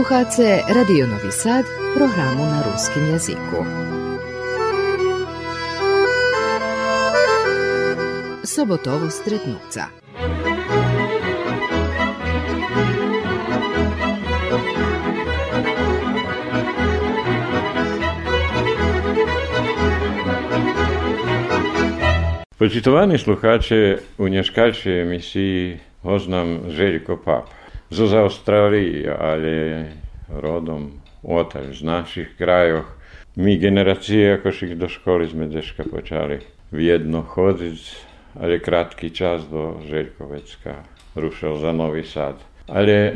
Posluhace Radio Novi Sad, programu na ruskim jeziku. Sobotovo stretnuca. Počitovani sluhače, u nješkačoj emisiji oznam Željko Papa. z Avstralije ali rodom od ali z naših krajev. Mi generacije, ko so jih do škole iz Medeška počeli vedno hoditi, ali kratki čas do Željkovecka, rušil za Novi Sad. Ali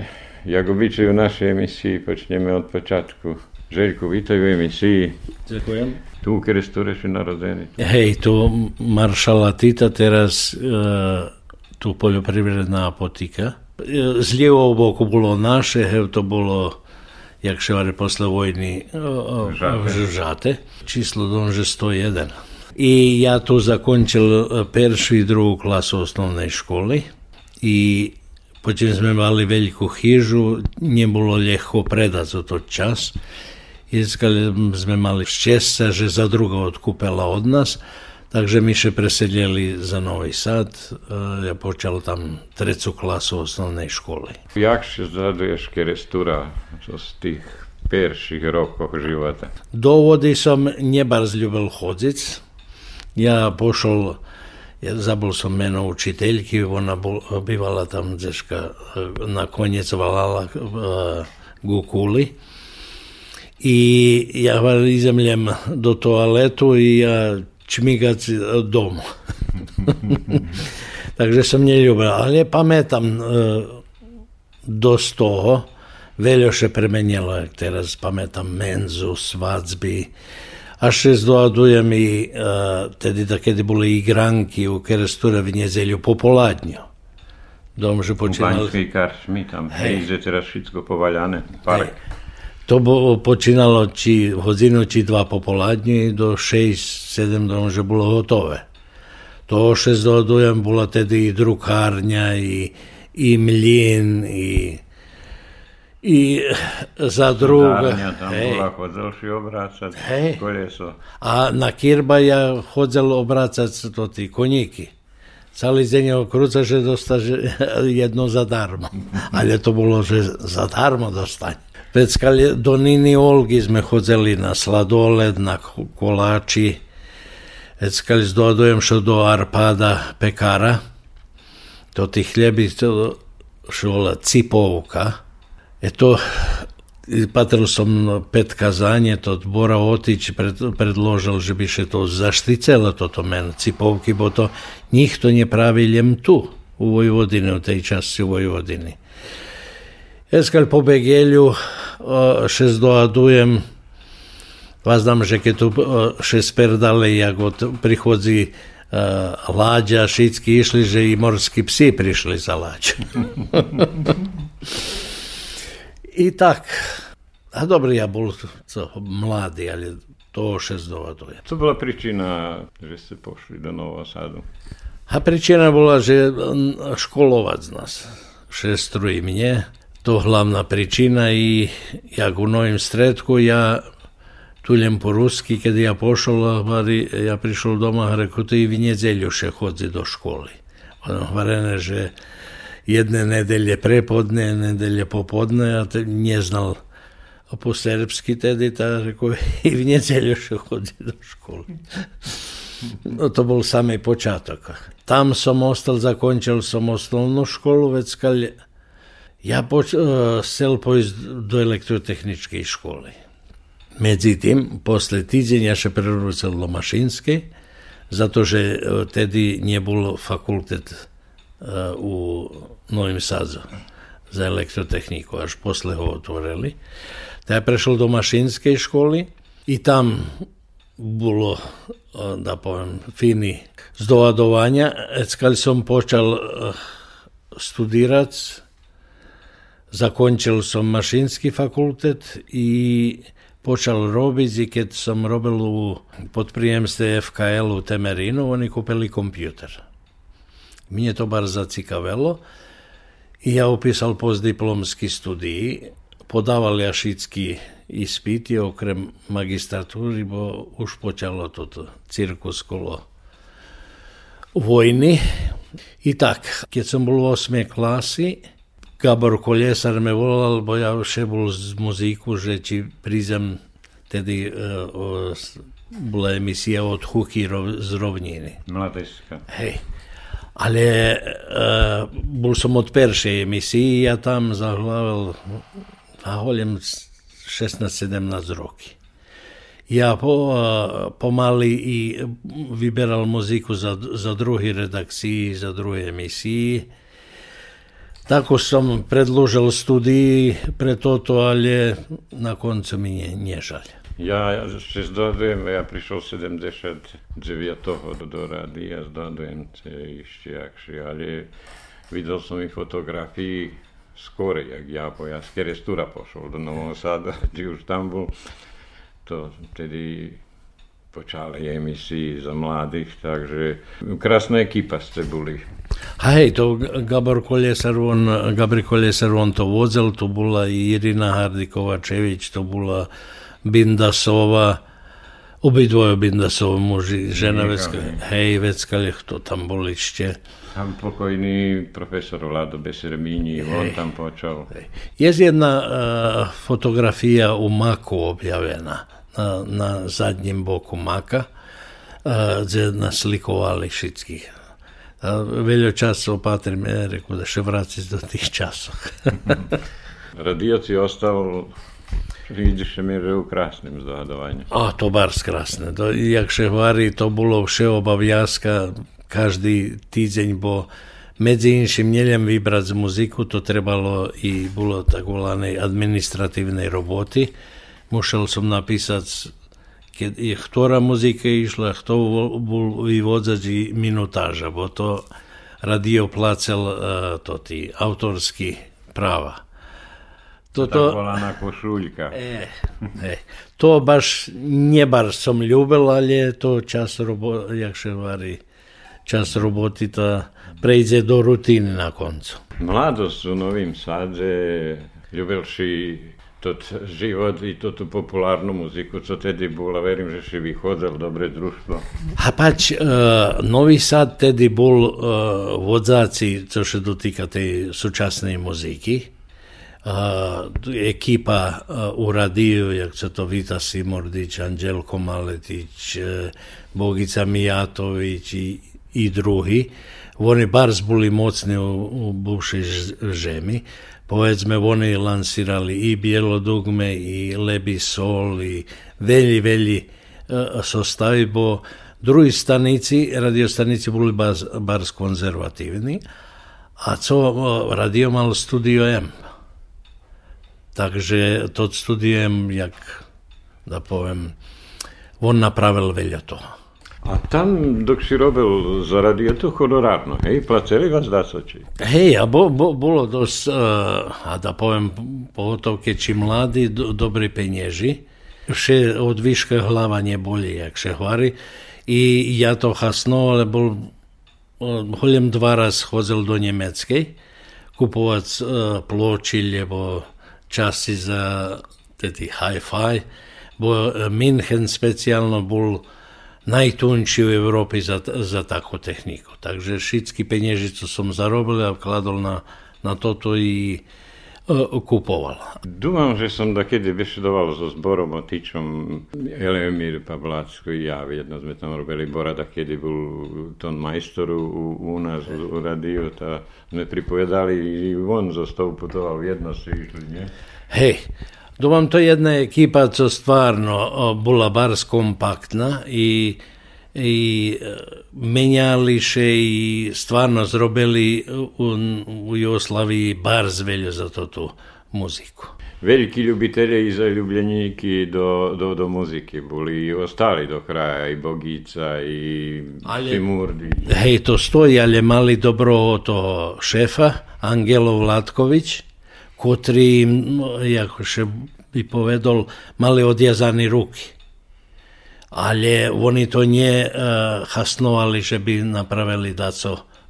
Jagobiče u našoj emisiji počneme od početku. Željko, vitaj u emisiji. Zahvaljujem. Tu u Krestu reši narodeni. Hej, tu maršala Tita teraz, uh, tu poljoprivredna apotika. Z lijevog boku bolo naše, hej, to bolo jak še vare posle vojni žate. Číslo domže 101. I ja tu zakončil peršu i drugu klasu osnovnej školy i počem sme mali veľkú chyžu, nebolo ľahko predať za to čas. Iskali sme mali šťastia, že za druga odkúpila od nás, takže my še presedjeli za Novi Sad. Ja počal tam trecu klasu osnovnej škole. Jak še zaduješ kerestura z tých perších rokoch života? Do vody som nebarz ľubil chodiť. Ja pošol, ja zabol som meno učiteľky, ona bol, bývala tam deška, nakoniec valala uh, Gukuli. I ja izemljem do toaletu i ja čmigac domu. Takže som neľúbil, ale pamätám e, dosť toho, veľa še premenilo, jak teraz pamätám menzu, svadzby, až se zdoadujem i, uh, tedy kedy boli igranki u Kerestura v nedelju popoladnju. Dom, že počínali... U Banjskej karčmi tam, hej, že teraz všetko povaľané, park. Hej. To bolo, počínalo či hodinu, či dva popoladní, do 6-7 dom, že bolo hotové. To 6 dohodujem, bola tedy i drukárňa, i, i mlin, i, i za druga. tam hej. bola, hej. koleso. A na Kirba ja chodil obrácať to tí koníky. Celý deň ho krúca, že dostať jedno zadarmo. Ale to bolo, že zadarmo dostať. Donini hodzeli na sladoled, na kolači, Eckali dodajem što do arpada pekara, to ti hljebi šola cipovka, e to patril sam pet kazanje, to bora otići, pred, predložil že bi še to zašticela to to men cipovki, bo to njih to nje praviljem tu, u Vojvodini, u tej časti u Vojvodini. Eskal po Begelju še zdoadujem, vas znam, že keď tu še sperdali, jak od prichodzi uh, Láďa, všetky išli, že i morskí psi prišli za Láďu. I tak. A dobrý, ja bol co, mladý, ale to še zdoadujem. Co bola príčina, že ste pošli do Novosadu? A príčina bola, že školovať z nás. Šestru i mne to hlavna pričina i jak u novim stretku ja tuljem po ruski, kad ja pošao, ja prišao doma, rekao, to i v nedjelju še hodzi do školi. Ono, varene, že jedne nedelje prepodne, nedelje popodne, ja te nije znal po srpski tedi, ta rekao, i v nedjelju še hodzi do školi. No, to bol samý počátok. Tam som ostal, zakončil som osnovnú školu, već kad Ja poč- chcel pojsť do elektrotechničkej školy. Medzi tým, posle týdzeň ja še prerúcel do Mašinskej, za to, že tedy nebol fakultet u Novým Sadzu za elektrotechniku, až posle ho otvorili. Tak ja prešiel do Mašinskej školy i tam bolo, da poviem, fini zdovadovania. Keď som počal studirať zakončil som mašinský fakultet i počal robiť, i keď som robil u podprijemstve FKL u Temerinu, oni kúpili kompjuter. Mne to bar zacikavelo i ja upísal postdiplomský studij podávali všetky ispity okrem magistratúry, bo už počalo toto cirkus kolo vojny. I tak, keď som bol v 8. klasy, Gabor Kolesar me volal, bo ja še bol z muziku, že či prídem tedy uh, bola emisija od Huki z Rovniny. Mladežka. Hej. Ale uh, bol som od peršej emisiji, ja tam zahľavel a holjem 16-17 roky. Ja po, pomali i vyberal muziku za, za drugi redakciji, za druge emisiji. Sam predložil studiji pre toto, ali na koncu mi je nije žalj. Ja še zdodujem, ja prišel 79. do, do rádia, zdodujem ešte akšie, ale videl som i fotografii skore, jak ja po ja z Kerestura pošol do Nového Sada, či už tam to tedy počali emisii za mladých, takže krásna ekipa ste boli. Hej, to Gabor Kolesar, on, Gabri Kolesar, on to vozel, to bola Irina Hardikovačević, to bola Bindasova, obidvoje Bindasova muži, žena Vecka, hej, Vecka, to tam boli ešte. Tam pokojný profesor Vlado Besermini, on tam počal. Je jedna uh, fotografija u Maku objavljena, na, na boku Maka, uh, gdje naslikovali všetkých. Veľa časov patrim, ja rekao da še vraciť do tých časov. Radioc je ostal Vidiš mi že u krásnym zdohadovanju. A to bar krásne. To, jak še hovorí, to bolo všeobavljazka každý týždeň, bo medzi inším nielen vybrať z muziku, to trebalo i bolo tak volanej administratívnej roboty. Musel som napísať, keď ktorá muzika išla, kto bol vyvodzať i minutáža, bo to radio plácel uh, to tí autorský práva. Toto, to volaná košuľka. E, e, to baš nebar som ľúbil, ale to čas, robo, jak še varí, čas roboty to prejde do rutiny na koncu. Mladosť u Novým Sadze, ljubelši tot život i to tu populárnu muziku, co tedy bola, verím, že vychodzal dobre družstvo. A pač, uh, Nový Sad tedy bol uh, vodzáci, co sa dotýka tej súčasnej muziky. Uh, ekipa u radiju, jak to Vita Simordić, Anđelko Maletić, uh, Bogica Mijatović i drugi. Oni bars boli mocni u, u žemi. Povedzme, oni lansirali i bijelo dugme, i lebi sol, i velji, velji uh, sostavi, bo drugi stanici, radiostanici boli bars, bars konzervativni, a co uh, radio mal studio M. Takže to studio M, jak da povem, on napravil veľa toho. A tam, dok si robil za radio, to honorárno, hej? Placeli vás či? Hej, a bo, bo, bolo dosť, uh, a da poviem, pogotovo keď mladí, do, dobrí penieži, vše od výške hlava neboli, jak še hovorí. I ja to hasno, ale bol, holem dva raz chodil do Nemeckej, kupovať uh, ploči, lebo časti za tedy hi-fi, bo München speciálno bol najtunší v Európe za, za takú techniku. Takže všetky peniaze, čo som zarobil a vkladol na, na toto i uh, kupoval. Dúfam, že som dokedy vyštudoval so zborom Otičom Eleomír Pavlácko i ja. Jedno sme tam robili bora, kedy bol ton majstor u, u nás u radiu, tá sme pripovedali i on zo stov putoval jedno si išli, nie? Hej, Domam to jedna ekipa, co stvarno bula bars kompaktna i i e, menjališe i stvarno zrobili u, u Jugoslaviji bar zvelju za to tu muziku. Veliki ljubitelji i zaljubljeniki do, do, do muzike bili i ostali do kraja, i Bogica, i Timurdi. Simurdi. Hej, to stoji, ali je mali dobro to šefa, Angelo Vlatković, kotri, jako še bi povedal, mali odjazani ruky. Ale oni to nie uh, hasnovali, že by napravili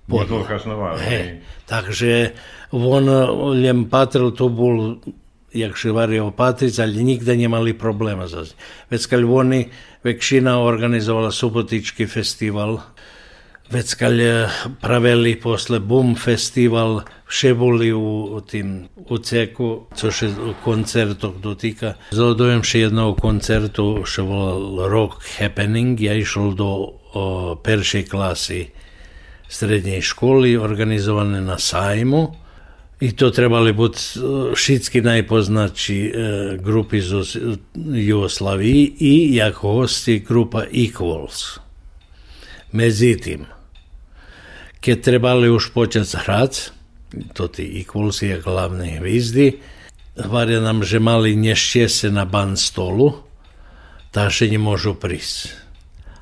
podľa. Hasnovali. Hey, takže on len patril, to bol jak Šivari Opatric, ali nigde nemali problema za Već kad oni većina organizovala Subotički festival, već kad pravili posle Boom festival, vše boli u, tim u ceku, což je koncertov dotyka. Zaudujem še jedného koncertu, što volal Rock Happening, ja išol do o, peršej klasy srednjej školy, organizované na sajmu, i to trebali biti šitski najpoznači e, grupi iz Jugoslaviji i jako hosti grupa Equals. Međutim, kad trebali už početi hrat, to ti Equals je glavni hvizdi, varja nam že mali nješće na ban stolu, taše nie možu pris.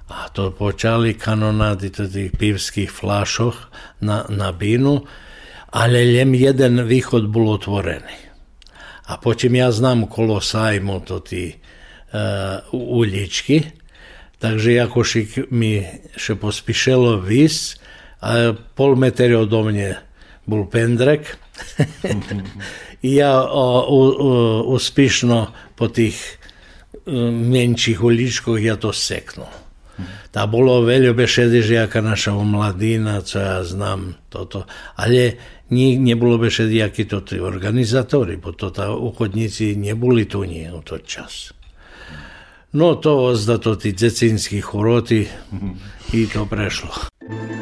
A to počali kanonadi tih pivskih flašoh na, na binu, ale len jeden východ bol otvorený. A počím ja znam kolo sajmu to tí uh, uličky, takže Jakošik mi še pospišelo vys, a pol meter odo mne bol pendrek. I ja o, o, uspišno po tých um, menších uličkoch ja to seknu. Tá bolo veľa jaká naša mladina, co ja znam toto. Ale nie, nebolo by všelijakí to tí organizátori, bo to tá uchodníci neboli tu nie o to čas. No to ozda to tí decínskí choroty i to prešlo. Jak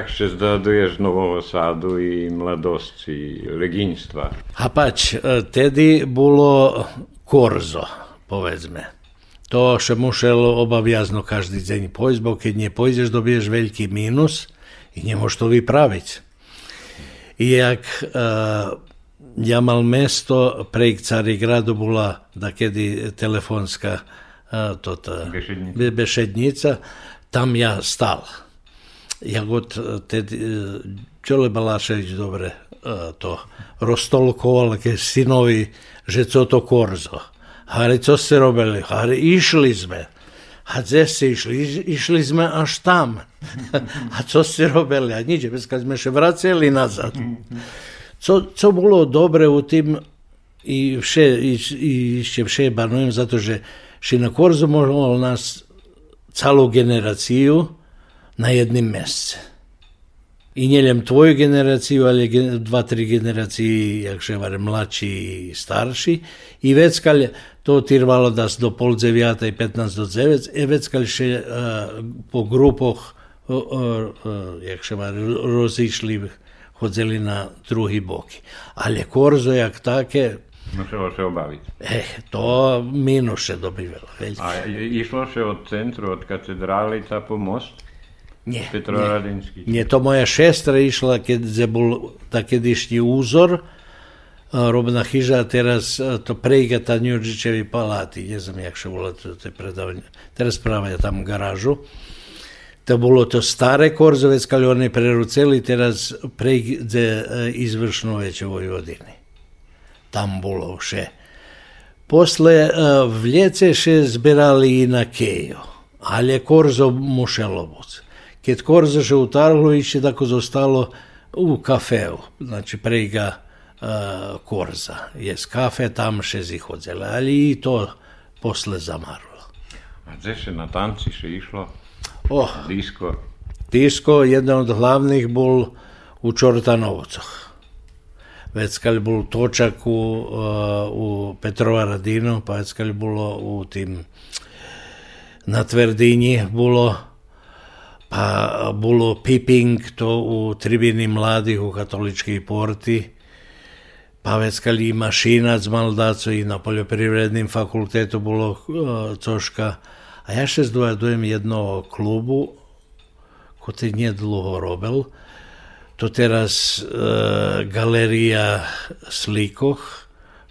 także zdradujesz nową osadu i mladość i legiństwa. A patrz, wtedy e, było korzo, powiedzmy. To się musielo obawiazno każdy dzień pójść, bo kiedy nie pójdziesz, dobijesz wielki minus i nie możesz to wyprawić. I jak e, ja mal mesto, prejk Carigradu bola da kedy telefonská tota, bešednica. bešednica, tam ja stal jak od tedy Čole Balašević dobre to roztolkoval ke synovi, že co to korzo. Hari, co ste robili? Hari, išli sme. A gde ste išli? Išli sme až tam. A co ste robili? A nič, kad sme še vraceli nazad. Co, co bolo dobre u tým, i, vše, i, ešte vše banujem za to, že na korzo mohol nás celú generáciu na jednom mjesce. i njeljem tvoju generaciju, ali dva, tri generaciji, jak še var, mlači i starši. I već kad to tirvalo da do pol dzevijata i 15 do 9, e već kad še uh, po grupoh, uh, uh, jak še var, rozišli, hodzeli na drugi boki. Ali korzo jak take, Muselo se obaviti. Eh, to minuše dobivalo. A išlo se od centru, od katedrali ta po most? Nie, Petrovaradinski. nie. Nie, to moja šestra išla, keď bol takedišnji uzor, robna hiža, a teraz to prejga ta Njuđićevi palati, ne znam jak še vola to, to predavanje. Teraz pravaju tam garažu. To bolo to stare Korzovec, kali oni preruceli, teraz prejde izvršno već u Vojvodini. Tam bolo še. Posle v ljece še zbirali i na Kejo, ali je Korzo Mušelovac. Kad Korzo še utarlo, iće tako zostalo u kafeu, znači prega uh, Korza. Jes kafe, tam še zihodzele, ali i to posle zamarlo. A gdje se na tanci še išlo? Oh, Disko. Disko, jedan od glavnih bol u Čortanovcoh. Već kad bol točak u, uh, u Petrova Radinu, pa već kad bilo u tim na Tverdinji, bilo pa bilo piping to u tribini mladih u katoličkoj porti, pa već kad i mašinac mal daco i na poljoprivrednim fakultetu bilo uh, coška, a ja še zdvojadujem jedno klubu, ko te nije dlho robil, to teraz uh, galerija slikoh,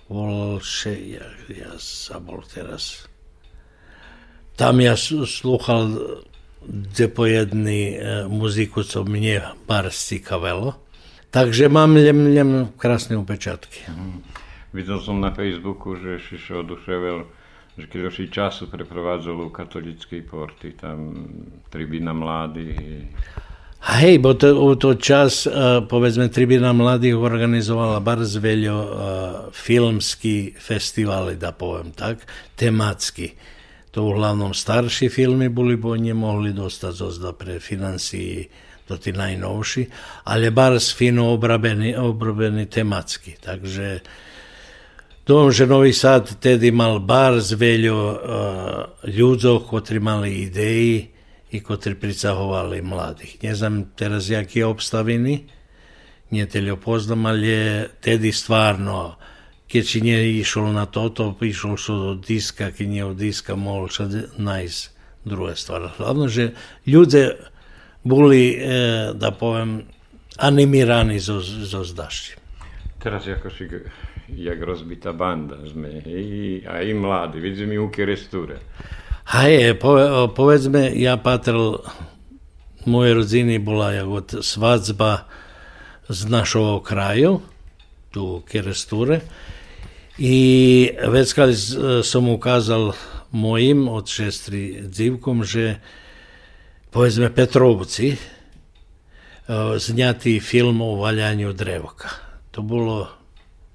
volal še, ja, ja zabol teraz. Tam ja sluhal gdje po jedni uh, muziku, co mnie bar cikavelo. Takže mám ljem, ljem krásne upečatky. Mm. Videl som na Facebooku, že si sa oduševil, že keď si času preprovádzal u katolickej porty, tam tribína mladých. Hej, bo to, to čas, uh, povedzme, Tribina mladých organizovala bardzo veľo uh, filmský festivaly, da poviem tak, tematski. To uglavnom starší filmy boli, bo nemohli dostať zozda pre financiji do ti najnovši, ali bar fino obrabeni, obrabeni tematski. Takže Dom, že Novi Sad tedy mal bar z veľo uh, ľudzov, ktorí mali ideji i ktorí pricahovali mladých. Ne znam teraz, jak je obstavini, nie teľo poznam, ali tedy stvarno, keď si nie išol na toto, išol išlo do diska, keď nie od diska mohol sa nájsť druhé stvar. Hlavno, že ljude boli, eh, da povem, animirani zo, zo, zdašći. Teraz jakoś jak rozbita banda sme, I, a i mladi, vidim mi uke resture. A je, pove, povedzme, ja patril, moje rodziny bila je od svadzba z našog kraju, tu keresture, resture, i već sam ukazal mojim od šestri dzivkom, že povedzme Petrovci zňatý film o valjanju drevoka. To bolo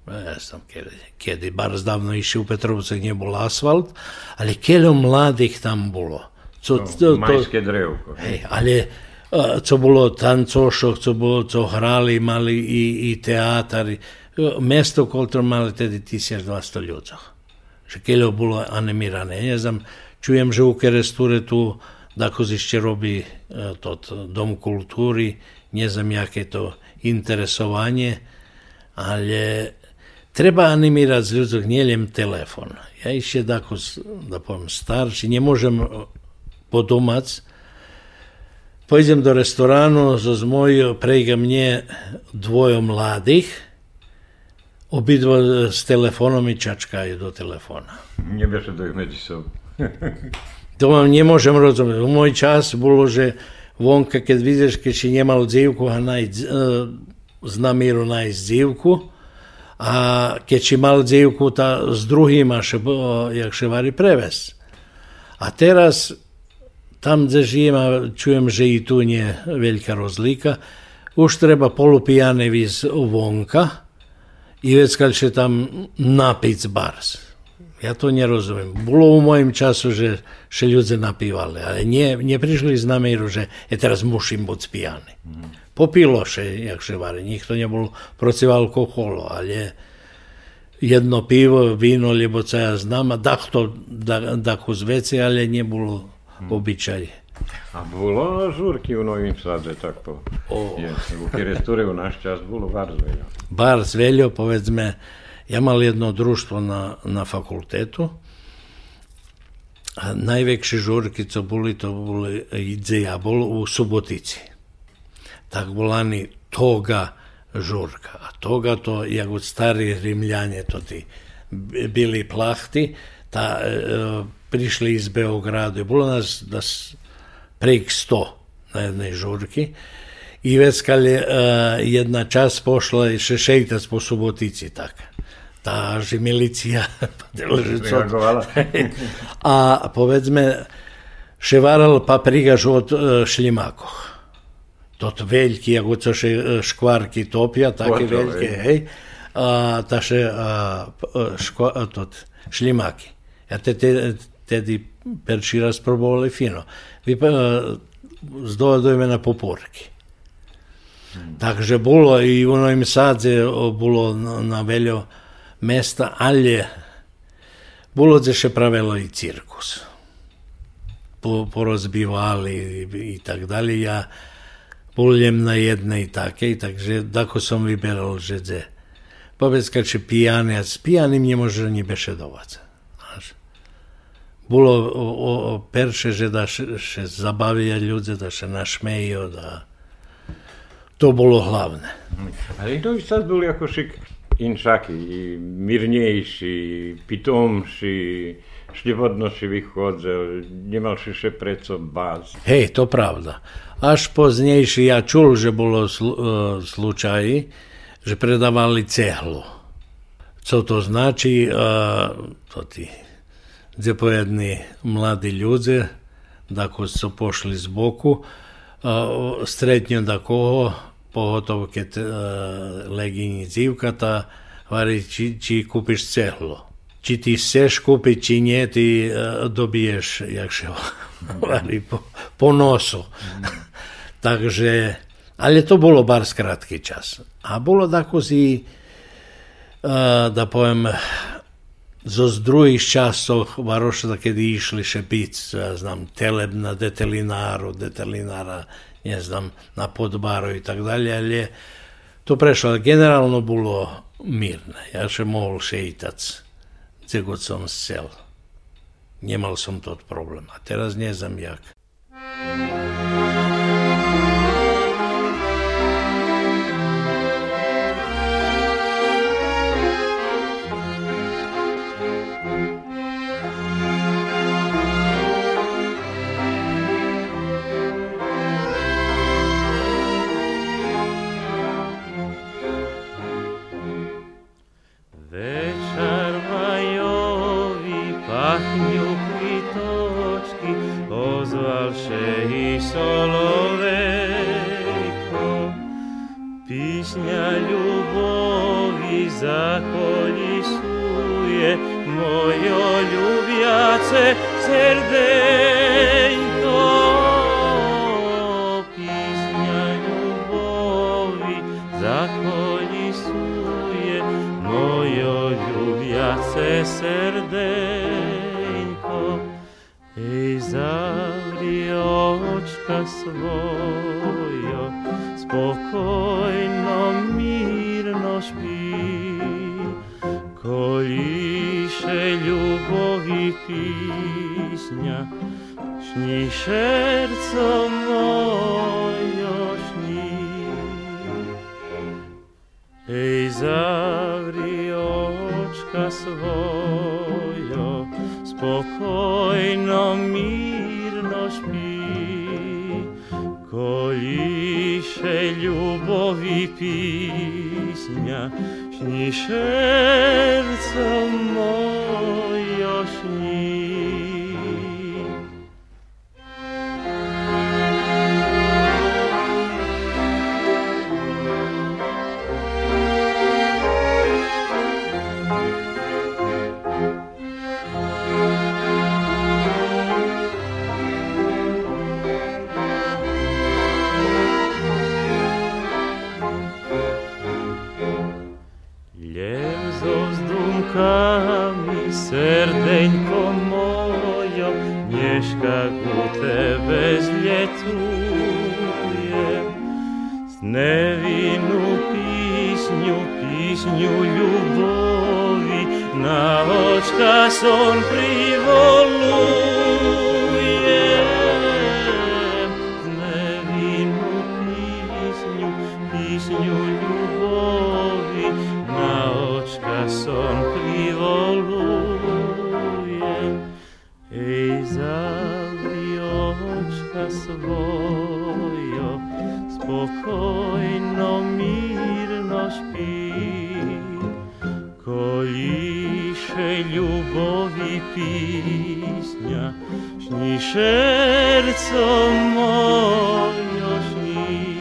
ne znam kedy, kedy bar zdavno išli u Petrovce gdje bol asfalt, ali keľo mladých tam bolo. Co, to, to, majské drevko. Hej, ale co bolo tancošok, co, bolo, co hrali, mali i, i teatari. Mesto, koľko mali tedy 1200 ľudí. Že keľo bolo animirané. Ja znam, čujem, že u Keresture tu dako ešte robí to Dom kultúry, ne znam jaké to interesovanie, ale treba animirati s ľudzok nieljem telefon. Ja ešte dako, da poviem, starší, nemôžem podomac, pojdem do restoránu so z mojho, prejga mne dvojo mladých, obidva s telefónom i čačkajú do telefóna. Nebeže do ich medzi sobou. To vám nemôžem rozumieť. V môj čas bolo, že vonka, keď vidíš, keď si nemal dzivku a nájsť, e, z namieru nájsť dzivku, a keď si mal dzivku, tá s druhým až, jak še vari preves. A teraz, tam, žijem, a čujem, že i tu nie veľká rozlika, už treba polupijane víz vonka i već kad će tam napic bars. Ja to nerozumiem. Bolo u mojim času, že še ľudia napívali, ale nie, neprišli z namieru, že je teraz musím byť pijany. Mm. Popilo še, jak še vari. Nikto nebol protiv alkoholu, ale jedno pivo, víno, lebo co ja znam, a dachto, dachu z veci, ale nebolo mm. obyčaj. A bolo žurky u Novým Sade takto? O. Je, u Kirestúre u náš čas bolo bar zveľo. Bar zveľo, povedzme, ja mal jedno društvo na, na fakultetu, a najväčšie žurky, co boli, to boli idze ja bol u Subotici. Tak volani toga žurka. A toga to, jak od stari Rimljanje, to ti bili plahti, ta, e, prišli iz Beogradu. Bilo nas da prek sto na jednej žurki i već kad je e, jedna čas pošla i šešeljtac po Subotici tak. Ta že milicija pa deležicot. A povedzme, ševaral pa prigaž od e, šljimakoh. Tot veljki, ako co še e, škvarki topja, taki veljke, hej. A, ta še a, a, tot, šlimaki. Ja te, te, tedi perčira probovali fino. Pa, e, z dojme na poporki. Takže bolo i ono im sad je na veljo mesta, ali je se gdje pravilo i cirkus. Po, porozbivali i, tak dalje. Ja poljem na jedne i i takže dako sam vyberal že dze. Powiedz, kad pijany, s pijanim pijanym nie może nie. O, o, perše, že da še, še zabavija ljude, da še našmejo, da to bolo hlavne. Ali to sad boli ako šik inšaky, mirnejší, pitomší, šljevodnoši vychodzel, nemal še preco báz. Hej, to pravda. Až poznejší ja čul, že bolo slu, uh, slučaji, že predávali cehlu. Co to znači? Uh, to ti gdje pojedni mladi ljudi, dakle su pošli z boku, stretnju dakle, pogotovo kad legini dzivkata, vari či, či kupiš cehlo. Či ti seš kupi či nje, ti dobiješ, jak še vari, po, po nosu. Takže, ali to bilo bar skratki čas. A bilo tako si, da pojem, zo z druhých časov Varoša, kedy išli šepic, ja znam, teleb na detelinaru, detelinára ne znam, na podbaru i tak dalje, ali je to prešlo. Generalno bilo mirno. Ja še mohol šeitac, gdje god som sel. Nemal som to problem. A teraz ne znam jak. oczka swojo, spokojno, mirno śpi. Koli się lubowi pisnia, śni serce moje. танцуем с невинную песню, песню любови. На очка сон приволнует. Serco mojo śni.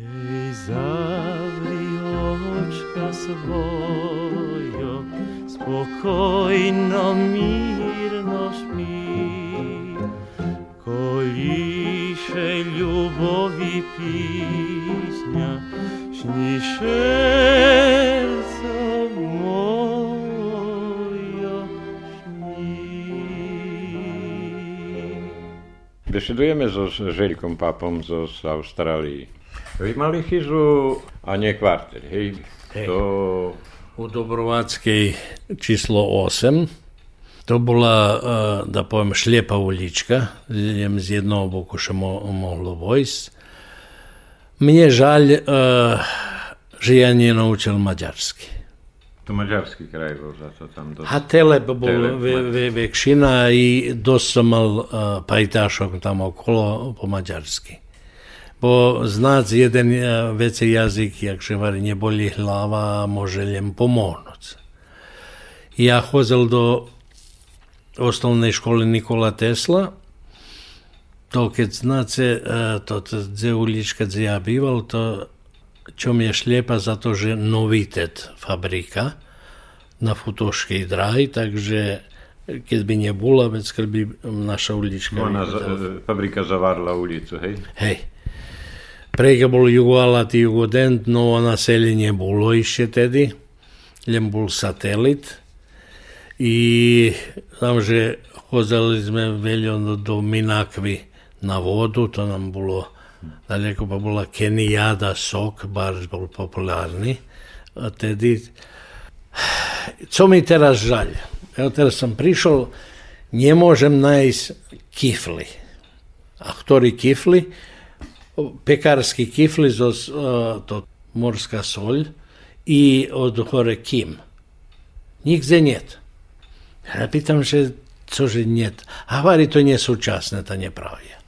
Ej, zawri oczka swojo, spokojno, mirno śpi. Kolisze lubowi pisnia, śni Besedujeme so Željkom Papom zo Austrálii. Vy mali chyžu a nie kvarter, hej? hej. To... U Dobrovackej číslo 8. To bola, e, da poviem, šljepa ulička, z jednog boku še mo, mohlo vojsť. Mne žalj, e, že ja nie naučil maďarsky. To mađarski kraj bol, zato tam do... A telep bol vekšina i dost som mal e, pajtašok tam okolo po mađarski. Bo znac jeden veći jazik, jak ševari ne boli hlava, može ljem pomonoc. Ja hozel do osnovne škole Nikola Tesla, to kad uh, e, to dze ulička dze ja bival, to čo mi je šliepa za to, že novitet fabrika na Futoškej dráhy, takže keď by nebola, veď by naša ulička... Ona za, fabrika zavárla ulicu, hej? Hej. Prega bol jugoalat i jugodent, no naseljenje bolo ešte tedy, len bol satelit. I znam, že chodili sme veľa do, Minakvi na vodu, to nám bolo daleko pa bola Kenijada sok, bar bol populárny. A tedy, co mi teraz žalj? Evo teraz som prišol, nemôžem nájsť kifly. A ktorý kifli? Pekarski kifli, zo, to morská soľ i od hore kim. Nigde niet. Ja pýtam, že cože niet. A hovorí, to nie súčasné, to nepravia.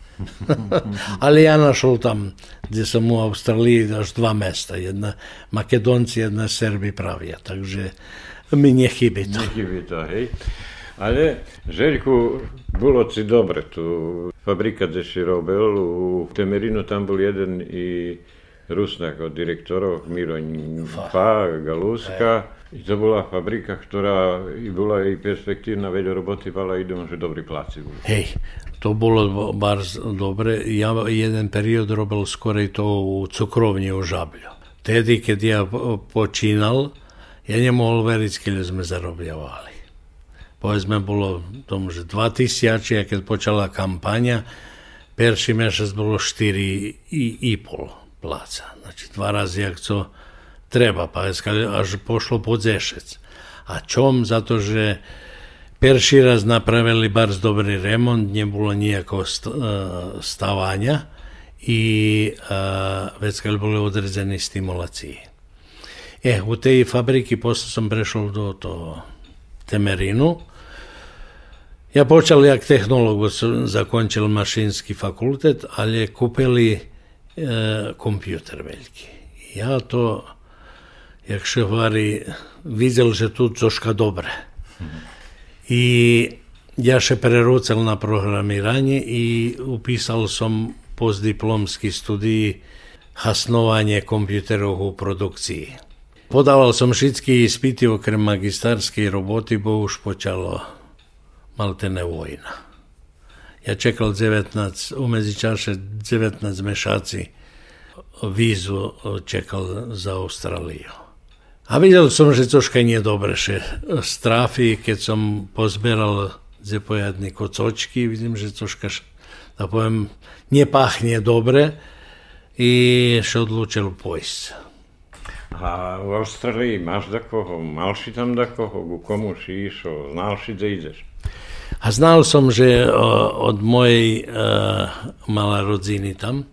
Ali ja našol tam, gdje sam u Australiji, još dva mesta. Jedna Makedonci, jedna Serbi pravija. Takže mi to. Nie chybi to, hej. Ale Željku, bolo ci dobre tu. Fabrika robil, u Temerinu tam bol jeden i Rusnak od direktorov, Miro Pa, Galuska. I to bola fabrika, ktorá i bola i perspektívna, veľa roboty mala i že dobrý pláci boli. Hej, to bolo bar dobre. Ja jeden period robil skorej to u cukrovni u Žablju. Tedy, keď ja počínal, ja nemohol veriť, keď sme zarobljavali. Povedzme, bolo tomu, že 2000, a keď počala kampanja, perši mešac bolo 4 i, i pol pláca. Znači, dva razy, jak to treba, pa až pošlo pod zešec. A čom? Zato, že perši raz napravili bar dobrý remont, nebolo nijako stavanja i a, već kad boli određene stimulacije. E, u tej fabriki posle sam prešao do to Temerinu. Ja počal jak tehnolog, zakončil mašinski fakultet, ali je kupili e, kompjuter veliki. Ja to jak še vari, videl, že tu troška dobre. Ja še prerucal na programiranje i upisal som postdiplomski studij hasnovanje kompjuterov u produkciji. Podával som všetky ispity okrem magistarskej roboty, bo už počalo maltene vojna. Ja čekal 19, u medzičaše 19 mešaci vízu čekal za Austráliju. A videl som, že troška nie dobre, že strafi, keď som pozberal gdje pojadni kocočki, vidim, že troška, da povem, nie pachne dobre i še odlučil pojsť. A v Austrálii máš da koho? Mal si tam da koho? Ku komu si išao? Znal si da ideš? A znal som, že od mojej uh, mala rodziny tam,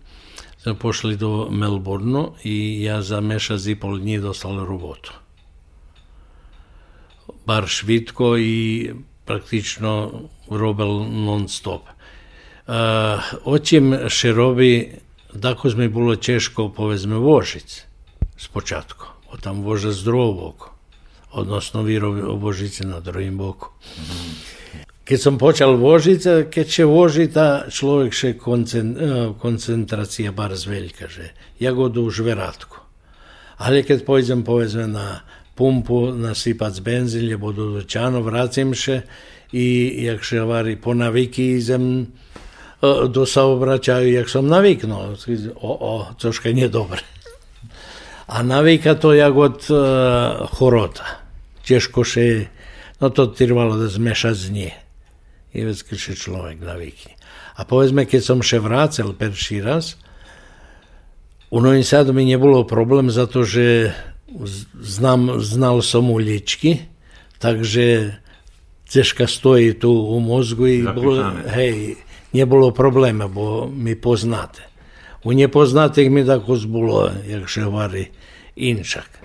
Sam pošli do Melbourne i ja za mešac i pol dni dostal robotu. Bar švitko i praktično robel non stop. E, uh, očim še robi, mi bilo češko povezme vožic s počatku, O tam voža s boku, odnosno vi robi na drugim boku. Mm -hmm. Kad sam počal vožiť, kad će voži, a človek še eh, koncentracija bar zveljka že ja go duž veratko. Ali kad pojdem povezme na pumpu nasipac benzin, lebo do dućanu vracim še i jak še vari po naviki izem eh, do saobraćaju, jak sam naviknuo. O, o, coška nije dobro. A navika to jak god uh, eh, horota. Teško še, no to tirvalo da zmeša z nje. Vec, keď še človek navykne. A povedzme, keď som še vrácel perší raz, u Novým Sadu mi nebolo problém za to, že znam, znal som uličky, takže ťažka stojí tu u mozgu i bolo, hej, nebolo probléma, bo mi poznáte. U nepoznatých mi tako zbulo, jak še hovorí, inšak.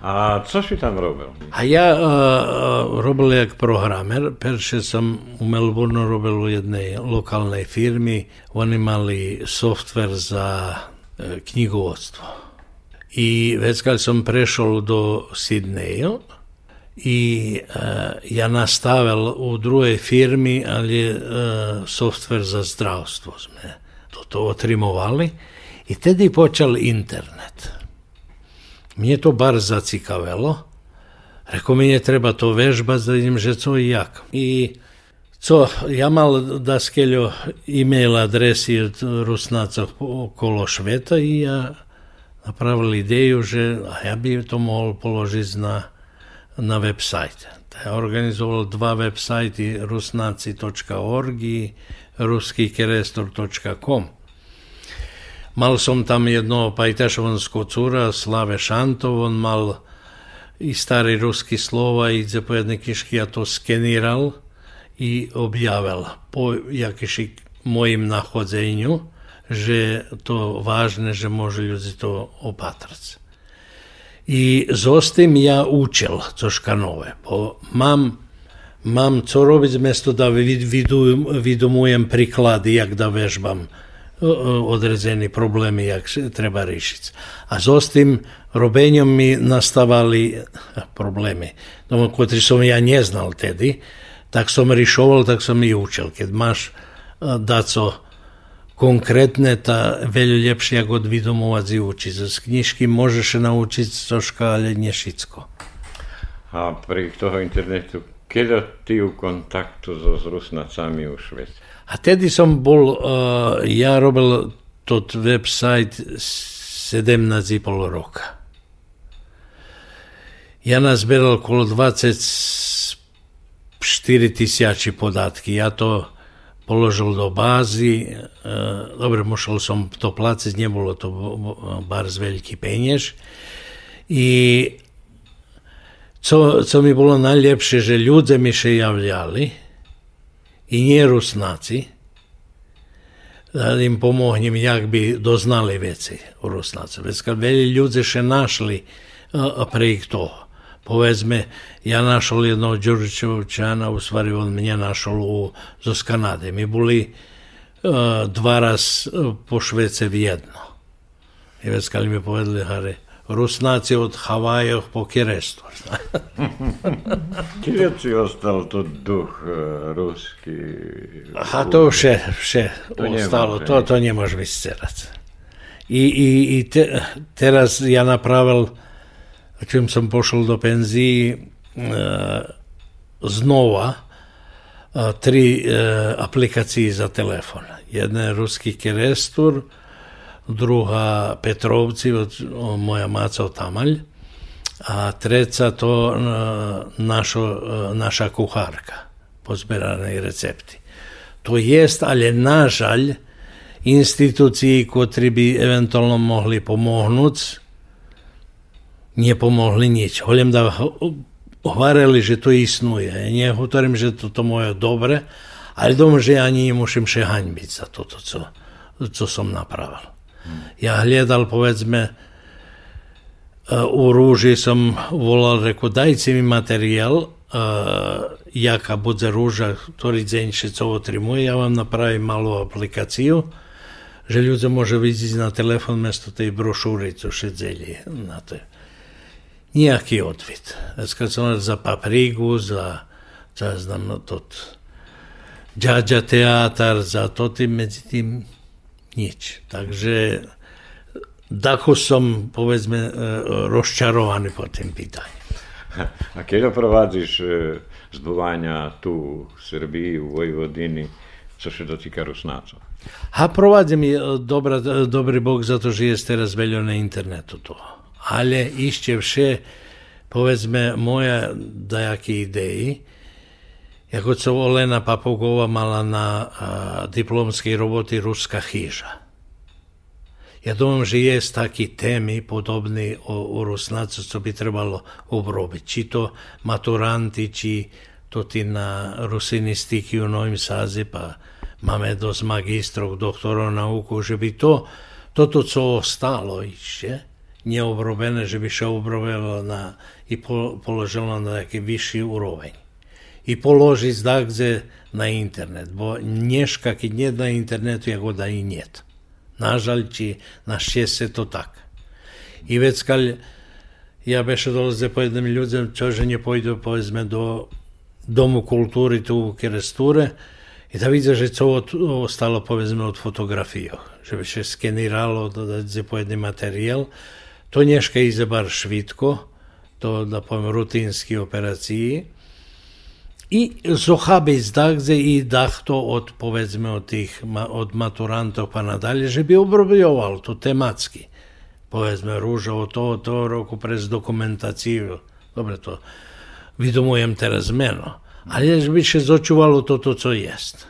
A co si tam robil? A ja uh, robil jak programer. Perše som u Melbourne robil u jednej lokálnej firmy. Oni mali software za uh, knjigovodstvo. I već kad som prešol do Sidneju, i uh, ja nastavil u drugoj firmi, ali je software za zdravstvo sme to, to otrimovali. I tedy počal internet. Mne to bar zacikavelo. Rekao mi je treba to vežbať, da vidim že co i jak. I co, ja mal da skeljo e-mail adresi od Rusnaca okolo Šveta i ja napravil ideju, že a ja bi to mohol položiť na, na web. Ja organizoval dva web sajty rusnaci.org i ruskikerestor.com. Mal som tam jedno pajtašovanského cura, Slave Šantov, on mal i starý ruský slova i zapojedné kišky, ja to skeniral i objavil po jakiši mojim nachodzenju, že to vážne, že môžu ľudí to opatrať. I zostým ja učil troška nové, bo mám, mám co robiť, mesto da vidomujem príklady, jak da vežbam određeni problemi jak treba rešiti. A s ostim robenjom mi nastavali problemi, no, kotri som ja ne znal tedy, tak som rišoval, tak som i učil. Keď máš daco konkretne, ta veľa lepšie ako od vidomovac i učiť. Z knižky môžeš naučiť troška, ale nie všetko. A pri toho internetu, keď ty u kontaktu so Rusnacami u Švedsku? Som bol, uh, ja robil tot website 17,5 roka. Ja nazberal okolo 24 tisíči podatky. Ja to položil do bázy. Uh, dobre, musel som to placiť, nebolo to bar z veľký peniaž. I co, co mi bolo najlepšie, že ľudia mi še javljali, i nie Rusnáci, da im pomognem, jak bi doznali veci u Rusnáci. Već kad še našli prejih toho. Povedzme, ja našol jednog Đurićevićana, u stvari on mnje našol u, z Kanade. Mi boli dva raz uh, po Švece vjedno. I već mi povedali, hare, Rusnaci od Havajev po Kirestu. Kje je ostal tudi duh eh, ruski? Aha, to še, še to ostalo, to, to nie možeš vyscerať. I, i, i te, teraz ja napravil, čím som pošel do penzii, eh, znova eh, tri aplikacije za telefon. Jedna je ruski Kirestur, druga Petrovci, moja maca Tamalj, a treća to našo, naša kuharka, pozberaні recepti. To jest, ale na žalj, inštitúcií, ktorí by eventuálne mohli pomôcť, nepomohli nič. Hoľem da hovorili, že to istnuje. Nehovorím, že toto moje dobre, ale dom, že ani nemusím še za toto, co, co som napravil. ja gledal powiedzmy u eh, róży sam wolał rzekł dajcie mi materiał eh, jaka będzie róża, który dzień się co otrzymuje, ja wam naprawię małą aplikację, że ludzie może widzieć na telefon miasto tej broszury, co się dzieli na te. Nijaki odwit. Skacowali za paprigu, za, za znam, no, tot, dziadzia teatr, za to tym, međutim, nič. Takže Dako som, povedzme, rozčarovaný po tým pýtaní. A keď provádzaš zbuvania tu v Srbiji, u Vojvodini, co sa dotýka Rusnácov? A provádzam dobra, dobrý Bog za to, že je teraz veľa na internetu to. Ale ešte vše, povedzme, moja dajaké idei, Jako co Olena Papogova mala na a, diplomskej roboti Ruska hiža. Ja domam, že je taki temi podobni o, o Rusnacu, co bi trebalo obrobiti. Či to maturanti, či to ti na rusinistiki u novim sazi, pa mame dos magistrov, doktora nauku, že bi to, to, to co ostalo išće, nije obrobene, že bi še obrobelo na, i po, položilo na neki viši urovenj i položi zdagze na internet, bo nješka ki nje na internetu jako da i njet. Nažalči, našće se to tak. I već kalj, ja beše dolaze po jednom ljudem, čoženje pojdu povedzme do domu kulturi tu u Keresture i da vidze že co ostalo povedzme od fotografijo, že bi je skeniralo da se po materijal, to nješka ize bar švitko, to da pojem rutinski operaciji, i Zohabe iz Dagze i Dahto od, povedzme, od tih, od maturantov pa nadalje, že bi obrobioval to tematski. Povezme, ružavo to, to, roku prez dokumentaciju. Dobre to, vidomujem teraz meno. Ali je bi še to, to, co jest.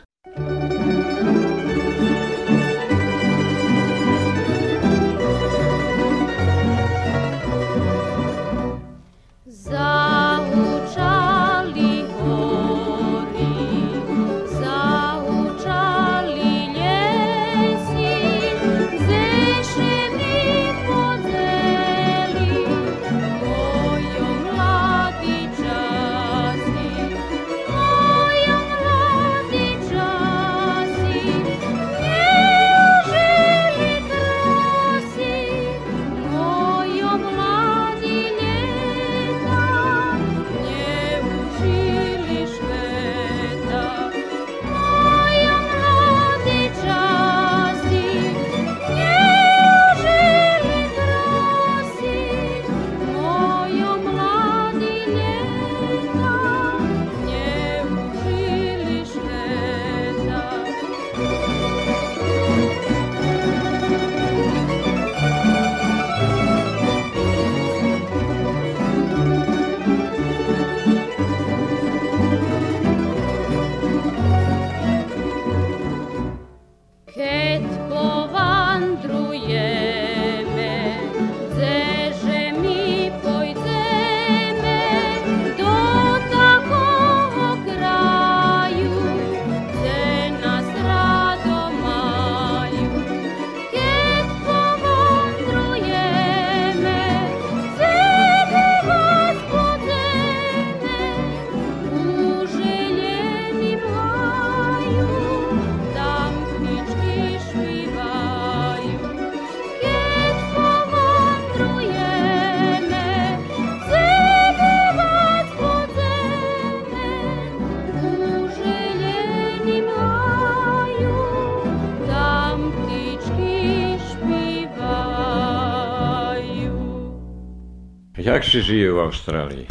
Jak si žije v Austrálii?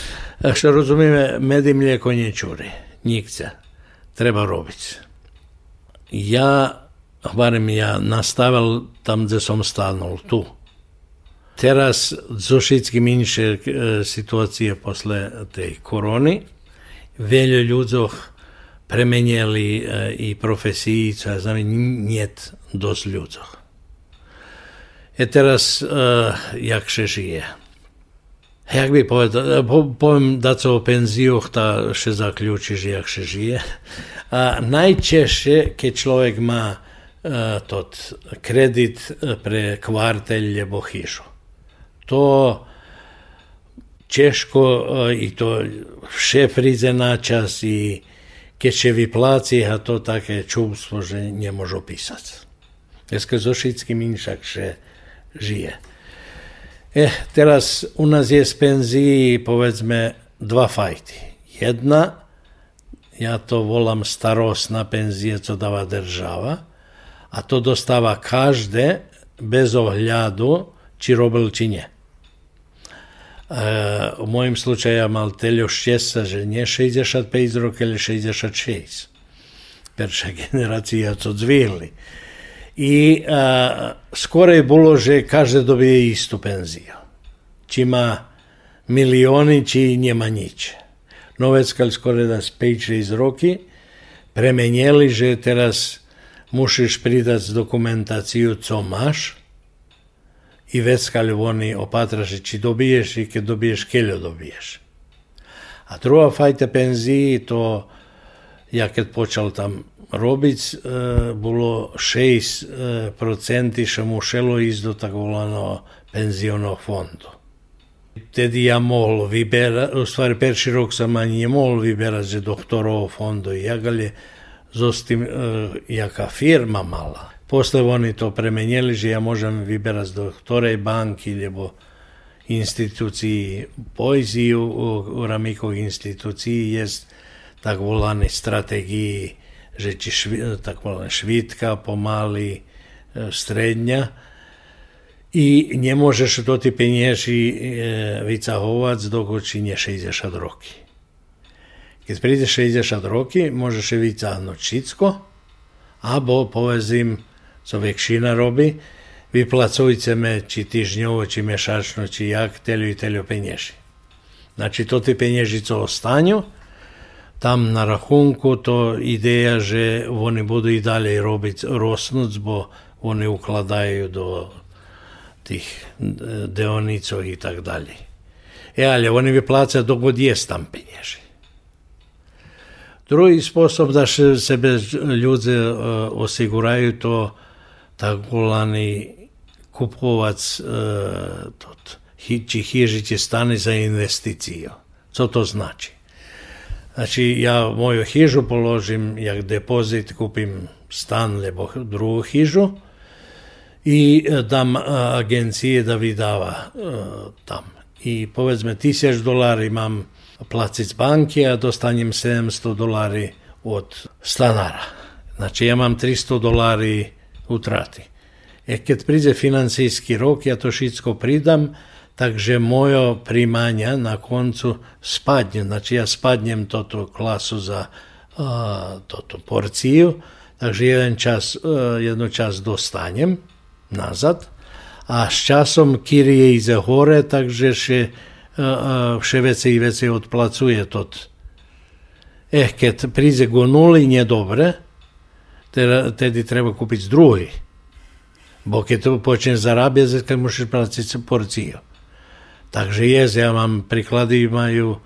Što rozumieme, med i mlijeko nie. Nikce. Treba robiť. Ja, barem ja, nastavil tam, kde som stánul, tu. Teraz zo všetkým inšie situácie posle tej korony veľa ľudzoch premenili i profesiji, čo ja znam, njet dosť ľudzoch. E teraz, jak še žije? Jak by povedal, po, poviem sa o penzioch, tá še zaključiš, jak še žije. A najčešće, keď človek má uh, tot kredit pre kvartelj lebo hižu. To češko uh, i to vše príde na čas i keď še vypláci a to také čústvo, že nemôžu písať. Dneska so všetkým inšak še žije. Eh, teraz u nás je z penzii povedzme dva fajty. Jedna ja to volám starostná penzie, co dáva država, a to dostáva každé bez ohľadu, či robil, či nie. E, u mojim slučaju mal teljo šćesa, že nie 65 rok, ali 66. Perša generacija co dzvili i e, a, bolože každe dobije istu penziju. Čima milioni, či njema nič. Novec, kad skoraj da spejče iz roki, premenjeli, že teraz musiš pridat dokumentaciju, co maš, i već kal oni opatraši či dobiješ i kad dobiješ, keljo dobiješ. A druga fajta penziji, to ja kad počal tam robic eh, bilo 6% e, procenti še mu šelo izdo tako volano penziono fondo. Tedi ja moglo vibera, u stvari perši rok sam je moglo vibera za doktorovo fondo i jagalje, zostim eh, jaka firma mala. Posle oni to premenjeli, že ja možem vibera z doktore banki, ljebo instituciji poeziju u, u Ramikov instituciji jest tako volani strategiji že či švi, tak volané švítka, pomaly, e, stredňa i nie możesz do tej pieniędzy e, wycachować dokud nie 60 roki. Keď príde 60 roky, môžeš vycahnuť všetko, alebo povedzím, co väčšina robí, vyplacujeme či týždňovo, či mešačno, či jak, telio i telio peniaži. Znači, to tie peniaži, co ostanú, tam na rachunku to ideja, že oni budú i dalej robiť rosnúť, bo oni ukladajú do tih deonicov i tak dalje. E, ali oni bi plaćali dok god jest tam. Drugi sposob da se sebe ljudi uh, osiguraju to tako lani kupovac uh, tot, či hižiće stane za investiciju. Co to znači? Znači, ja moju hižu položim, jak depozit kupim stan lebo drugu hižu, i e, dam e, agencije da vydava e, tam. I povedzme tisíc dolari mám placiť z banky a dostanem 700 dolari od stanara. Znači ja mám 300 dolari utrati. E keď príde financijski rok, ja to všetko pridam, takže moje primanja na koncu spadne. Znači ja spadnem toto klasu za uh, toto porciju, takže jeden čas, uh, jednu čas dostanem, nazad, a s časom Kyrie ide hore, takže še, vše veci i veci odplacuje tot. Eh, keď príde go nuli, nie dobre, tedy treba kúpiť druhý. Bo to počne zarábať, keď musíš platiť porciu. Takže je, ja mám príklady, majú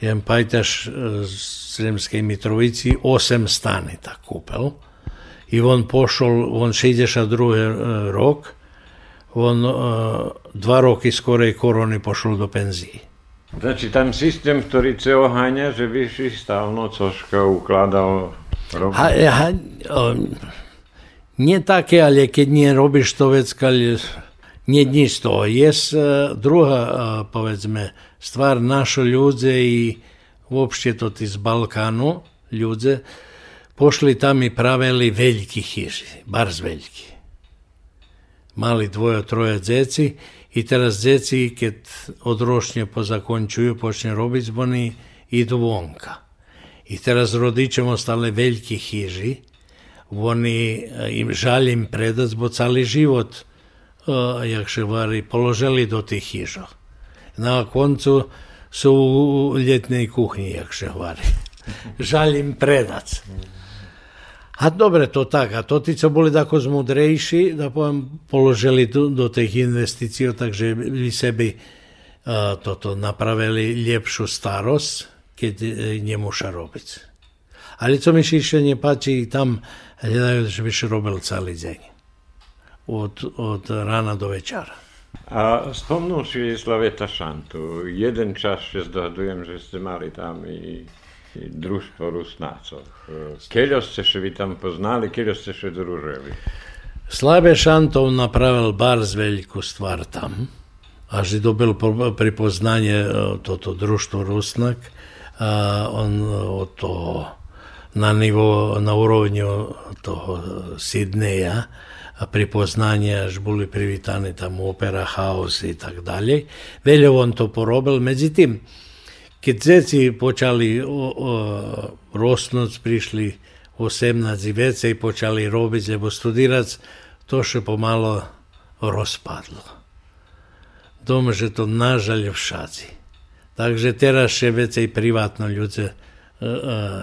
jeden pajtaš z Rimskej Mitrovici 8 stany tak kúpil i on pošol, on 62. rok, on uh, dva roky skorej korony pošol do penzii. Znači tam systém, ktorý se oháňa, že vyšší stávno cožka ukladal ha, ha, o, nie také, ale keď nie robíš to vec, nie nič z toho. Je uh, druhá, uh, povedzme, stvar našo ľudze i uopšte to z Balkánu ľudze, pošli tam i pravili veljki hiži, barz veljki. Mali dvoje, troje djeci i teraz djeci, kad odrošnje pozakončuju, počne robiť zboni, idu vonka. I teraz rodičom ostale veljki hiži, oni im žal im predac, bo cali život, jak še vari, položili do tih hiža. Na koncu su u ljetnej kuhinji, jak se hvali. Žal im predac. A dobre, to tak. A to tí, co boli tako zmudrejší, da poviem, položili do, do tých investícií, takže by sebi uh, toto napravili lepšiu starosť, keď uh, nemuša robiť. Ale co mi ešte nepáči, tam hľadajú, že by robil celý deň. Od, od rána do večera. A spomnul si Slaveta Šantu. Jeden čas še zdohadujem, že ste mali tam i društvo Rusnacov. Keľo ste še vy tam poznali, keľo ste še družili? Slave Šantov napravil bar z veľkú stvar tam, až dobil pripoznanie e, toto društvo Rusnak. A on od toho na, nivo, na úrovni toho Sidneja prepoznanja, až boli privítani tam opera, house i tak dalje. Veľa on to porobil, međutim, kad zeci počali o, rosnoc, prišli 18 i vece i počali robiti, lebo studirac, to še pomalo rozpadlo. Doma že to nažalje v šaci. Takže teraz še vecej privatno ljudje, uh, e, uh,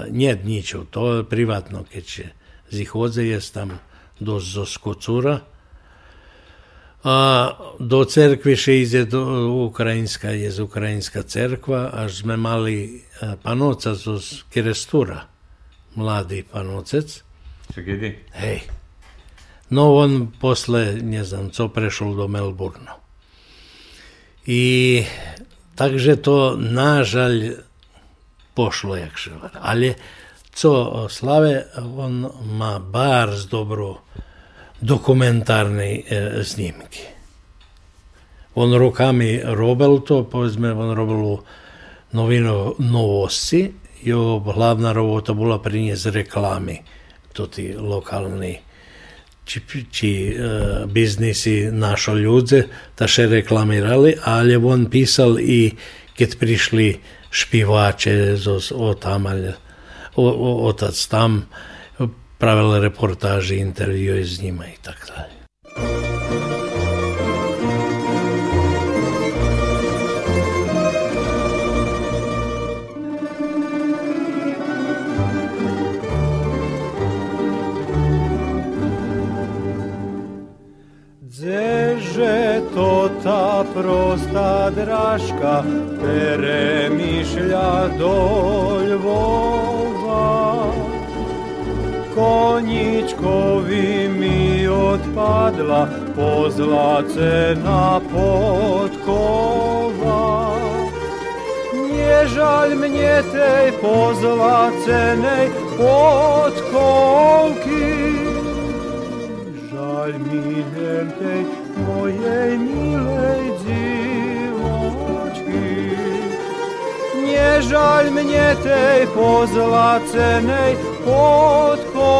e, nje ničev, to je privatno, ker če zih odze tam dosť zo skocúra, a do cerkve še ide do ukrajinska, je ukrajinska cerkva, až sme mali panoca z panocec. Co kedy? Hej. No on posle, ne znam, co prešol do Melbourna. I takže to nažalj pošlo, jak še Ale co slave, on má bar z dobro dokumentárnej e, snímky. On rokami robil to, povedzme, on robil novino novosti, jeho hlavná robota bola priniesť reklamy, to tí lokálni či, či e, biznisi našo ľudze, ta še reklamirali, ale on písal i keď prišli špivače o, o, otac tam, pravil reportáži, intervjuje s njima i tako dalje. To ta prosta draška peremišlja do Ljvova. Konjičkovi mi odpadla pozlacena podkova. Nije žalj mnje tej pozlacenej podkovki, žalj mi nem tej mojej milej dziwočki. Nie żal mnie tej pozlacenej podkovky.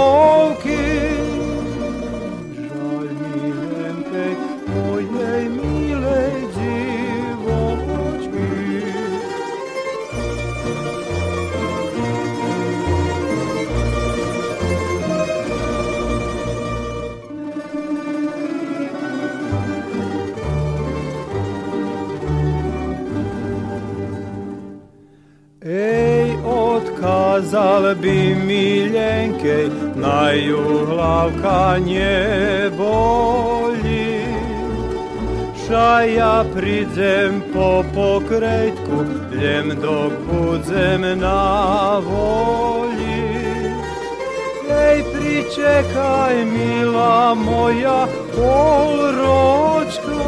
kazal bi na najuhlavka nje bolji. Šaja pridzem po pokretku, ljem dok budzem na volji. Ej, pričekaj, mila moja, polročka,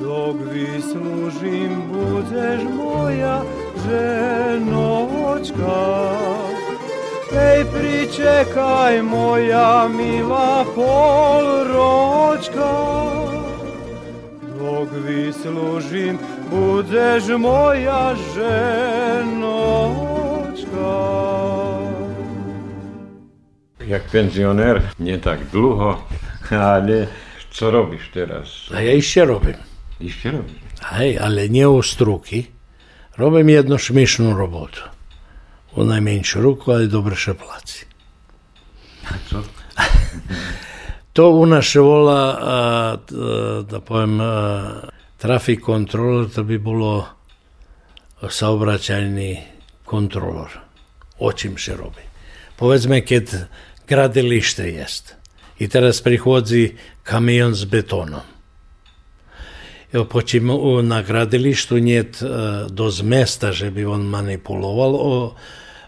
dok vi služim budeš moja ženo. Bočka. Ej, pričekaj moja mila polročka, dok vi služim, budeš moja ženočka. Jak pensjoner, nie tak długo, ale co robisz teraz? A ja iście robię. Iście robię. Hej, ale nie ostróki. Robię jedną śmieszną robotę. u najmenjšu ruku, ali dobrše placi. to u naše vola, a, e, da pojem, a, trafik kontroler, to bi bilo saobraćajni kontrolor. Očim se robi. Povedzme, kad gradilište jest i teraz prihodzi kamion s betonom. Evo, počim na gradilištu njet e, do zmesta, že bi on manipuloval, o,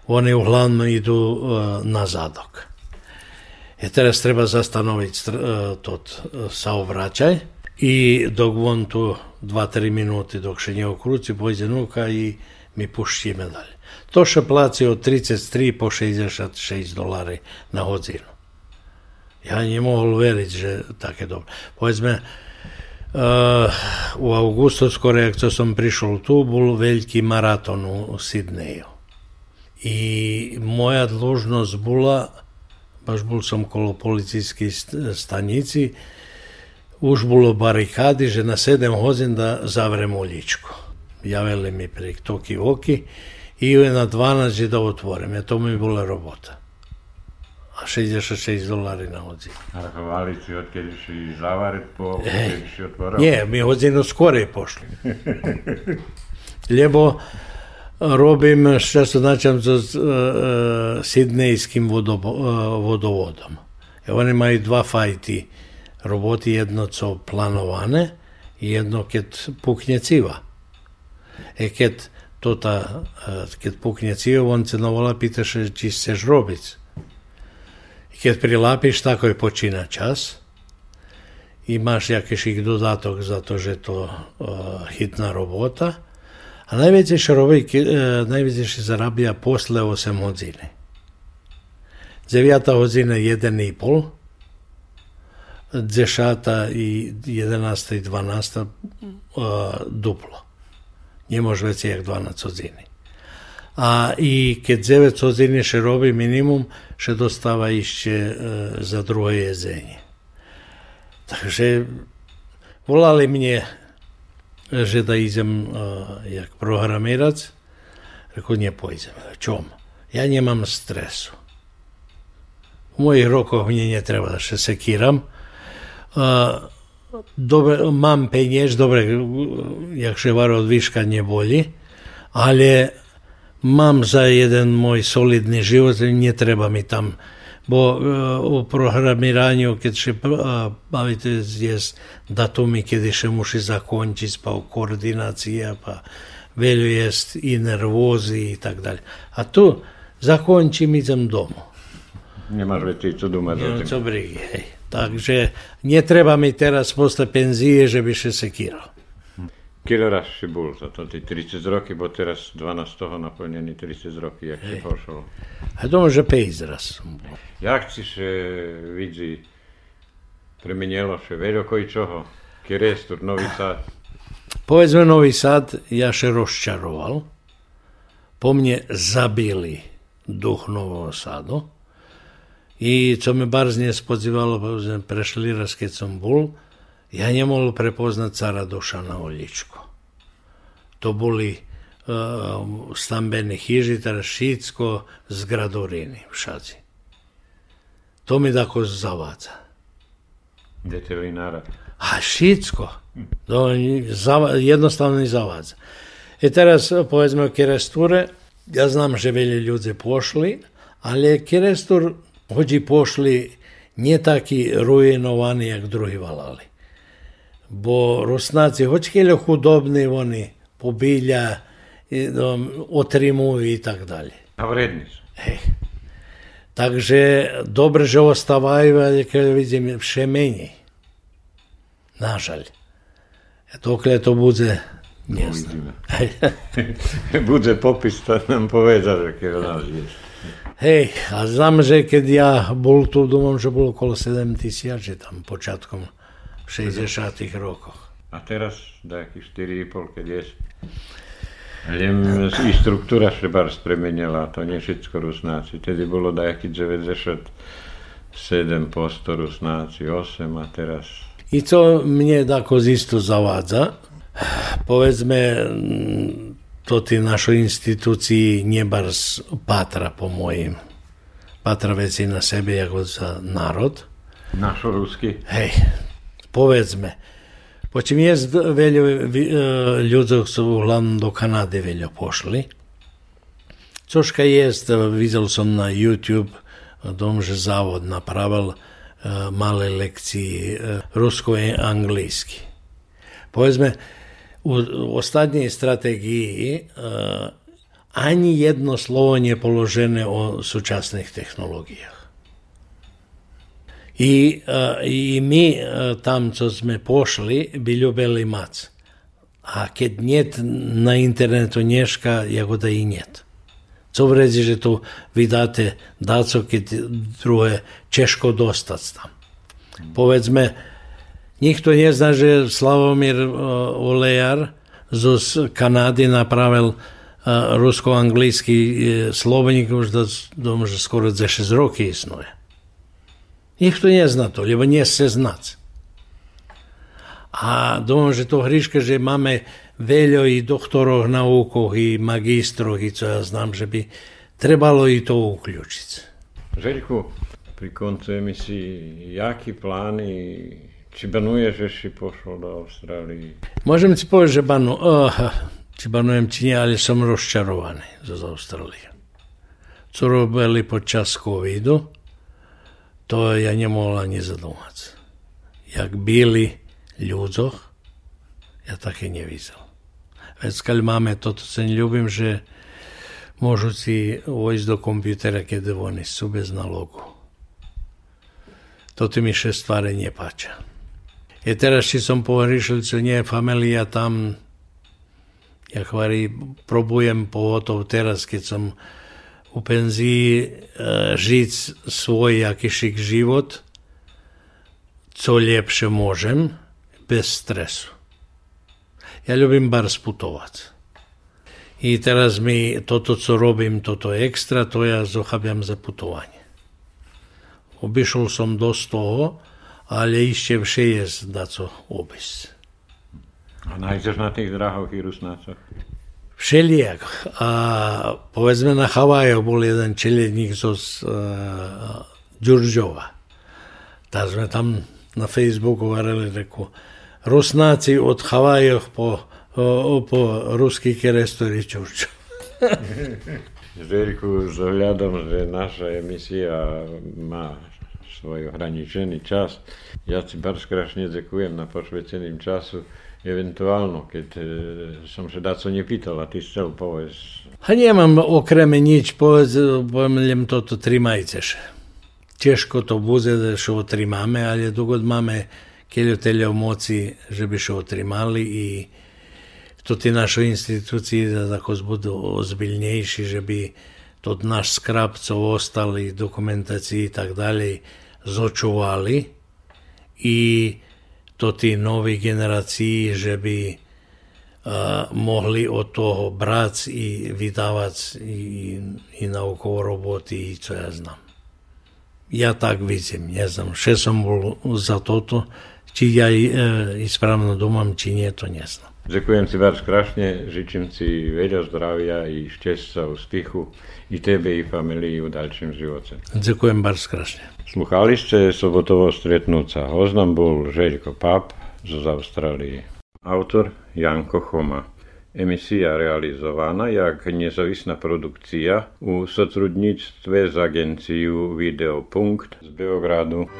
oni uglavnom idu na zadok. I teraz treba zastanoviť tot saobraćaj i dok on tu 2-3 minuty dok še nje okruci, pojde nuka i mi puštíme dalje. To še placi od 33 po 66 dolari na hodinu. Ja nie mohol veriť, že také dobro. Povedzme, uh, u augustu skoro, jak to som prišiel tu, bol veľký maraton u Sidneju i moja dlužnost bula, baš bul sam kolo policijski stanjici, užbulo barikadi, že na sedem hozin da zavrem uljičku. Javeli mi prek toki oki i na 12 da otvorim, ja to mi je bila robota. A 66 dolari na odzin. A hvali si od kada si zavarit po e, eh, kada si otvorao? Nije, mi odzino skore pošli. Ljepo robim što se značam za e, e, sidnejskim e, vodovodom. Oni imaju dva fajti roboti, jedno co planovane i jedno ket puknje civa. E ket to ta, ket puknje civa, on se navola pitaš či se žrobic. I ket prilapiš, tako je počina čas. Imaš jakiš ih dodatok zato že to uh, hitna robota. A najwięcej szorowejki, e, najwięcej się zarabia posle 8 godzin. 9 godzina 1,5, 10 i 11 i 12 e, duplo. Nije može veći jak 12 godzin. A i kad 9 godzin še robi minimum, še dostava išće e, za drugo jezenje. Takže volali mnie že da idem uh, jak programirac. Rekao, nie pojdem. Čom? Ja nemám stresu. U mojich rokoch mne netreba da še sekiram. Uh, dobre, mám peniaž, dobre, jak še var od viška neboli, ale mám za jeden môj solidný život, netreba mi tam bo u programiranju keď še bavite jest datumi kedy še muši zakončiť, pa koordinacija, pa veľa jest i nervozi i tak dalje. A tu zakončím, idem domu. Nemáš veci co doma za Co brigi, hej. Takže netreba mi teraz posle penzije, že by še sekiral. Kilo raz si bol za to, tí 30 roky, bo teraz 12 z toho naplnený 30 roky, jak si pošol. A to može 5 raz. Jak si se vidí, premenilo še veľko i čoho? Kirestur, Nový Sad. Povedzme Nový Sad, ja še rozčaroval. Po mne zabili duch Nového Sadu. I co me bar z spodzívalo, povedzme, prešli raz, keď som bol, Ja njemu prepoznat cara Dušana Oljičko. To boli e, uh, stambeni hižitar Šitsko zgradorini u Šazi. To mi dako zavaca. Detelinara. A Šitsko. Do, zava, jednostavno ni zavaca. I teraz e, povedzme Kiresture, ja znam že veli ljudi pošli, ali je Kirestur hođi pošli nije taki ruinovani jak drugi valali. bo Rusnaci hoć hili hudobni oni, pobilja, i, no, um, otrimuju i tak dalje. A vredni su. E. Takže dobro že ostavaju, ali kada vidim še meni. Nažalj. E, dokle to bude, ne znam. bude popis, to nam poveda, že kada nas je. Hej, a znam že kad ja bol tu, domam že bilo okolo 7000 tam početkom v 60 rokoch. A teraz nejakých 4,5, keď je. Len i štruktúra sa bar spremenila, to nie všetko Rusnáci. Tedy bolo nejaký 97 posto Rusnáci, 8 a teraz... I co mne tako zisto zavádza, povedzme, to tí našoj institúcii nebars patra po mojim. Patra veci na sebe ako za národ. Našo rusky. Hej, povezme. Poćim jest veljo, e, ljudi su uglavnom do Kanade veljo pošli. Coška jest, e, vidjel sam na YouTube, e, domže zavod napravil male lekcije rusko i anglijski. Povezme, u ostatnjej strategiji ani jedno slovo nije položene o sučasnih tehnologijah. I, I mi tam, co sme pošli, bi ljubili mac. A kad njet na internetu nješka, jako da i njet. Co vredi, že tu vidate daco, kad druge češko dostat tam. Povedzme, nikto nezna, že Slavomir Olejar zo Kanady napravil rusko-anglийski slovnik už do, do že skoro za 6 roky Nikto nezna to, lebo nie se znať. A domam, že to hriška, že máme veľo i doktorov naukoch, i magistroch, i co ja znam, že by trebalo i to uključiť. Željku, pri koncu emisiji, jaki plány, či banuješ, že si pošol do Austrálii? Môžem ti povedať, že banu, oh, či banujem, či nie, ale som rozčarovaný z Austrálie. Co robili počas covidu, to ja nemohol ani zadumať. Jak byli ľuďoch, ja také nevidel. Veď keď máme toto, sen ľubím, že môžu si vojsť do kompjutera, keď oni sú bez nalogu. Toto mi še stvari nepáča. I teraz, či som pohrišil, čo nie familia tam, ja chvári, probujem pogotovo teraz, keď som u penziji, žiť svoj jakišik život, co lepše môžem, bez stresu. Ja ľubím bar sputovať. I teraz mi toto, co robím, toto ekstra, to ja zochabiam za putovanie. Obišol som dosť toho, ale ešte vše je da co obísť. A nájdeš na tých drahoch i rusnácoch? všelijak, a powiedzmy na Hawajach był jeden czeladnik z e, Dziurdziowa. Taśmy tam na Facebooku warali reku Rusnacy od Hawajach po, o, po ruskiej kierestorii Dziurdziowa. Željku, zavljadam, že naša emisija ima svoj ograničeni čas. Jaz si bar skrašně děkujem na posvěceném času. ewentualno, kiedy sąsiada co nie a ty chciał powiedz. A nie mam okremy nic, powiedz, powiem to, to trzymaj też. Ciężko to będzie, że otrzymamy, ale długo mamy kiedy tyle emocji, żeby się otrzymali i to ti nasze instytucji da tako budu ozbiljnejši, že bi tot naš skrapcov ostali dokumentacji i tak dalje zočuvali i to tí noví generácii, že by uh, mohli od toho brať i vydávať i, i naukovo roboty, i čo ja znam. Ja tak vidím, neznam. Še som bol za toto, či ja e, i správno domám, či nie, to neznam. Ďakujem si vás krásne, žičím si veľa zdravia i šťastia, úspechu i tebe i familii v ďalším živote. Ďakujem bardzo krásne. Sluchali ste sobotovo stretnúca. Hoznam bol Željko Pap z Austrálie. Autor Janko Choma. Emisja realizowana jak niezawisna produkcja u sotrudnictwie z agencją Videopunkt z Beogradu.